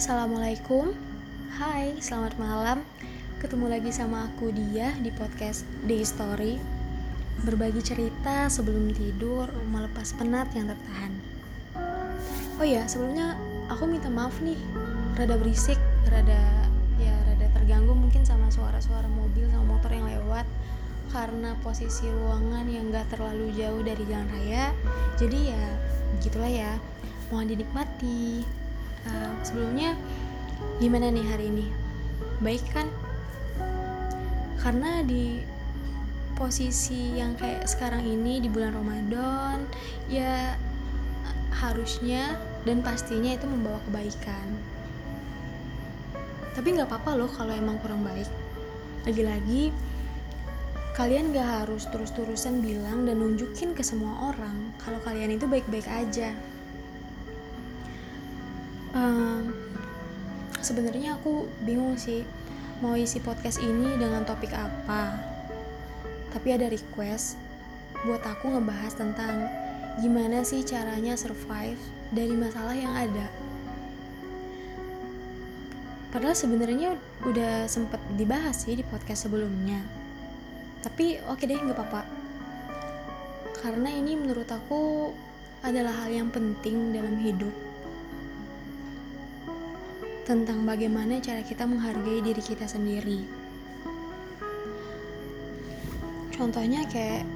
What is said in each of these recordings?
Assalamualaikum. Hai, selamat malam. Ketemu lagi sama aku dia di podcast Day Story. Berbagi cerita sebelum tidur Melepas penat yang tertahan. Oh ya, sebelumnya aku minta maaf nih. Rada berisik, rada ya rada terganggu mungkin sama suara-suara mobil sama motor yang lewat. Karena posisi ruangan yang gak terlalu jauh dari jalan raya. Jadi ya begitulah ya. Mohon dinikmati uh, sebelumnya gimana nih hari ini? Baik kan? Karena di posisi yang kayak sekarang ini di bulan Ramadan ya harusnya dan pastinya itu membawa kebaikan. Tapi nggak apa-apa loh kalau emang kurang baik. Lagi-lagi kalian gak harus terus-terusan bilang dan nunjukin ke semua orang kalau kalian itu baik-baik aja um, sebenarnya aku bingung sih mau isi podcast ini dengan topik apa. Tapi ada request buat aku ngebahas tentang gimana sih caranya survive dari masalah yang ada. Padahal sebenarnya udah sempet dibahas sih di podcast sebelumnya. Tapi oke deh nggak apa-apa. Karena ini menurut aku adalah hal yang penting dalam hidup tentang bagaimana cara kita menghargai diri kita sendiri. Contohnya kayak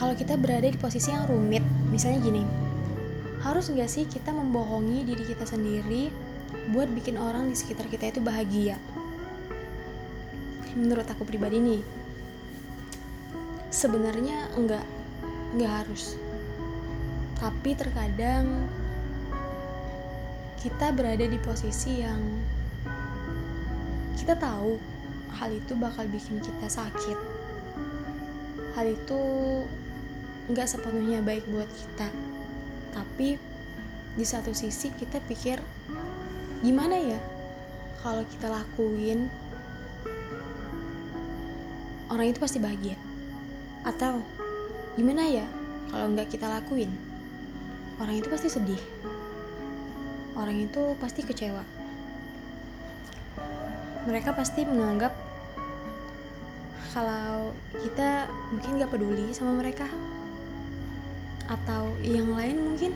kalau kita berada di posisi yang rumit, misalnya gini, harus nggak sih kita membohongi diri kita sendiri buat bikin orang di sekitar kita itu bahagia? Menurut aku pribadi nih, sebenarnya enggak, enggak harus. Tapi terkadang kita berada di posisi yang kita tahu hal itu bakal bikin kita sakit. Hal itu nggak sepenuhnya baik buat kita. Tapi di satu sisi kita pikir gimana ya kalau kita lakuin orang itu pasti bahagia. Atau gimana ya kalau nggak kita lakuin orang itu pasti sedih orang itu pasti kecewa. Mereka pasti menganggap kalau kita mungkin gak peduli sama mereka. Atau yang lain mungkin.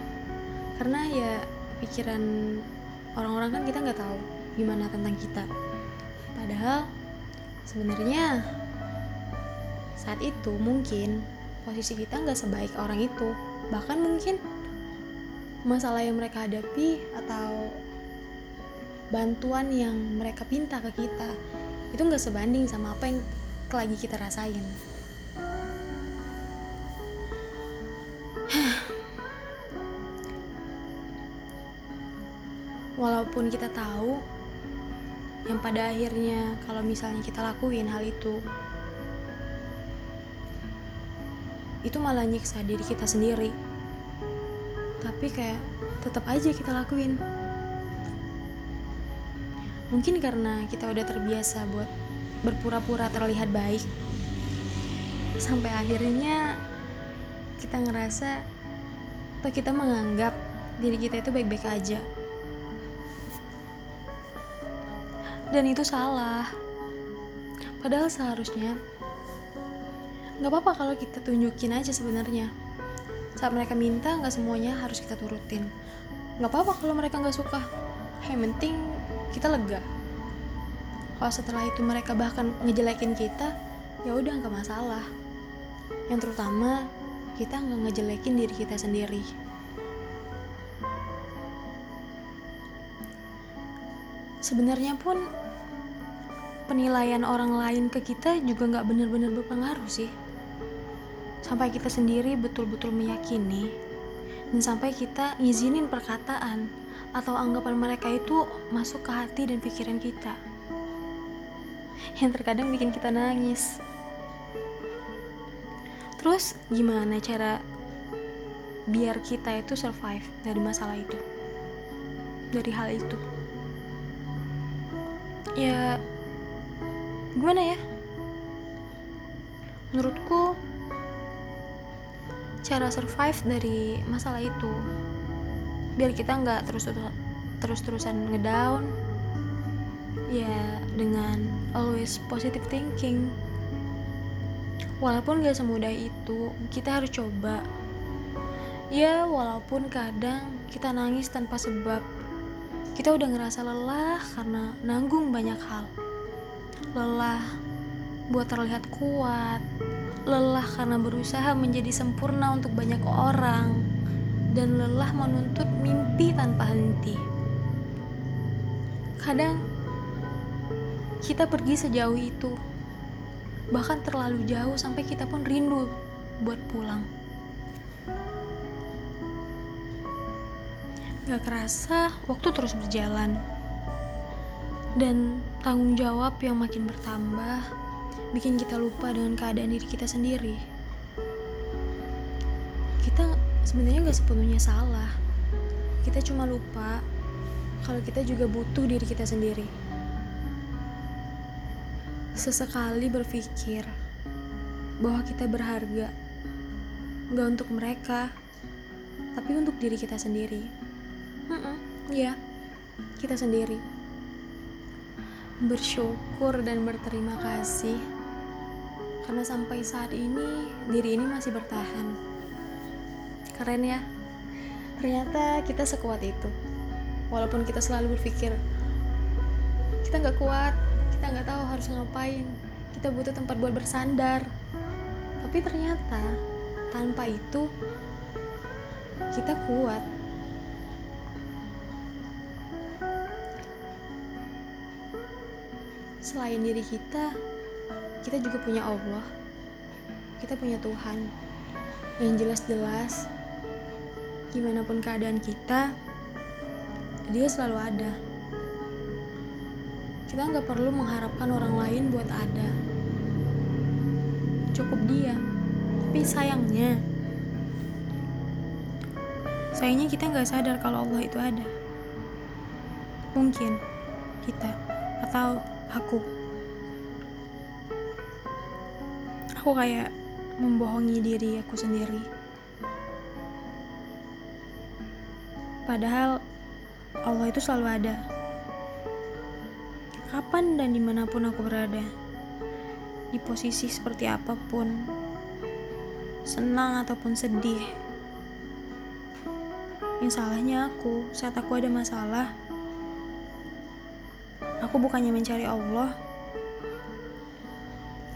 Karena ya pikiran orang-orang kan kita nggak tahu gimana tentang kita. Padahal sebenarnya saat itu mungkin posisi kita nggak sebaik orang itu. Bahkan mungkin masalah yang mereka hadapi atau bantuan yang mereka pinta ke kita itu nggak sebanding sama apa yang lagi kita rasain. Walaupun kita tahu yang pada akhirnya kalau misalnya kita lakuin hal itu itu malah nyiksa diri kita sendiri tapi kayak tetap aja kita lakuin. Mungkin karena kita udah terbiasa buat berpura-pura terlihat baik sampai akhirnya kita ngerasa atau kita menganggap diri kita itu baik-baik aja. Dan itu salah. Padahal seharusnya nggak apa-apa kalau kita tunjukin aja sebenarnya saat mereka minta nggak semuanya harus kita turutin. Nggak apa-apa kalau mereka nggak suka. Yang penting kita lega. Kalau setelah itu mereka bahkan ngejelekin kita ya udah nggak masalah. Yang terutama kita nggak ngejelekin diri kita sendiri. Sebenarnya pun penilaian orang lain ke kita juga nggak benar-benar berpengaruh sih sampai kita sendiri betul-betul meyakini dan sampai kita ngizinin perkataan atau anggapan mereka itu masuk ke hati dan pikiran kita. Yang terkadang bikin kita nangis. Terus gimana cara biar kita itu survive dari masalah itu? Dari hal itu? Ya gimana ya? Menurutku cara survive dari masalah itu. Biar kita nggak terus terus-terusan ngedown. Ya dengan always positive thinking. Walaupun gak semudah itu kita harus coba. Ya walaupun kadang kita nangis tanpa sebab. Kita udah ngerasa lelah karena nanggung banyak hal. Lelah buat terlihat kuat lelah karena berusaha menjadi sempurna untuk banyak orang dan lelah menuntut mimpi tanpa henti kadang kita pergi sejauh itu bahkan terlalu jauh sampai kita pun rindu buat pulang. Gak kerasa, waktu terus berjalan. Dan tanggung jawab yang makin bertambah bikin kita lupa dengan keadaan diri kita sendiri. Kita sebenarnya gak sepenuhnya salah. Kita cuma lupa kalau kita juga butuh diri kita sendiri sesekali berpikir bahwa kita berharga, gak untuk mereka, tapi untuk diri kita sendiri. Mm ya, kita sendiri. Bersyukur dan berterima kasih karena sampai saat ini diri ini masih bertahan. Keren ya, ternyata kita sekuat itu. Walaupun kita selalu berpikir kita nggak kuat, kita nggak tahu harus ngapain kita butuh tempat buat bersandar tapi ternyata tanpa itu kita kuat selain diri kita kita juga punya Allah kita punya Tuhan yang jelas-jelas gimana pun keadaan kita dia selalu ada kita nggak perlu mengharapkan orang lain buat ada. Cukup dia. Tapi sayangnya, sayangnya kita nggak sadar kalau Allah itu ada. Mungkin kita atau aku. Aku kayak membohongi diri aku sendiri. Padahal Allah itu selalu ada kapan dan di mana pun aku berada, di posisi seperti apa pun, senang ataupun sedih. Yang salahnya aku, saat aku ada masalah, aku bukannya mencari Allah,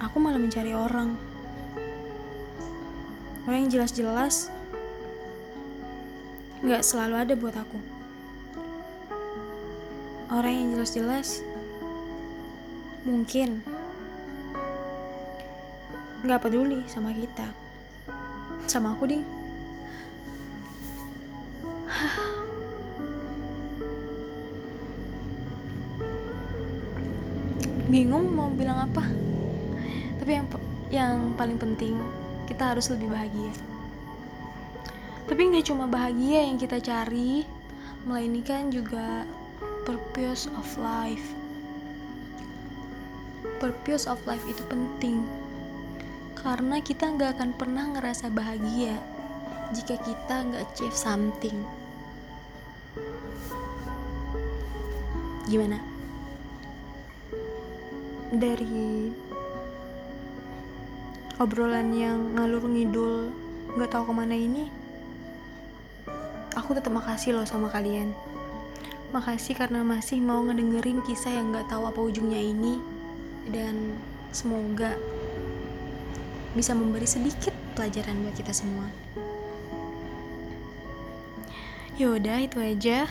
aku malah mencari orang. Orang yang jelas-jelas gak selalu ada buat aku. Orang yang jelas-jelas mungkin nggak peduli sama kita sama aku ding bingung mau bilang apa. Tapi yang yang paling penting kita harus lebih bahagia. Tapi nggak cuma bahagia yang kita cari melainkan juga purpose of life. Purpose of life itu penting karena kita nggak akan pernah ngerasa bahagia jika kita nggak achieve something. Gimana dari obrolan yang ngalur ngidul nggak tahu ke mana ini aku tetap makasih loh sama kalian makasih karena masih mau ngedengerin kisah yang nggak tahu apa ujungnya ini dan semoga bisa memberi sedikit pelajaran buat kita semua. Yaudah, itu aja.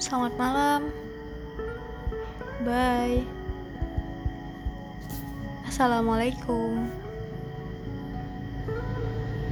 Selamat malam. Bye. Assalamualaikum.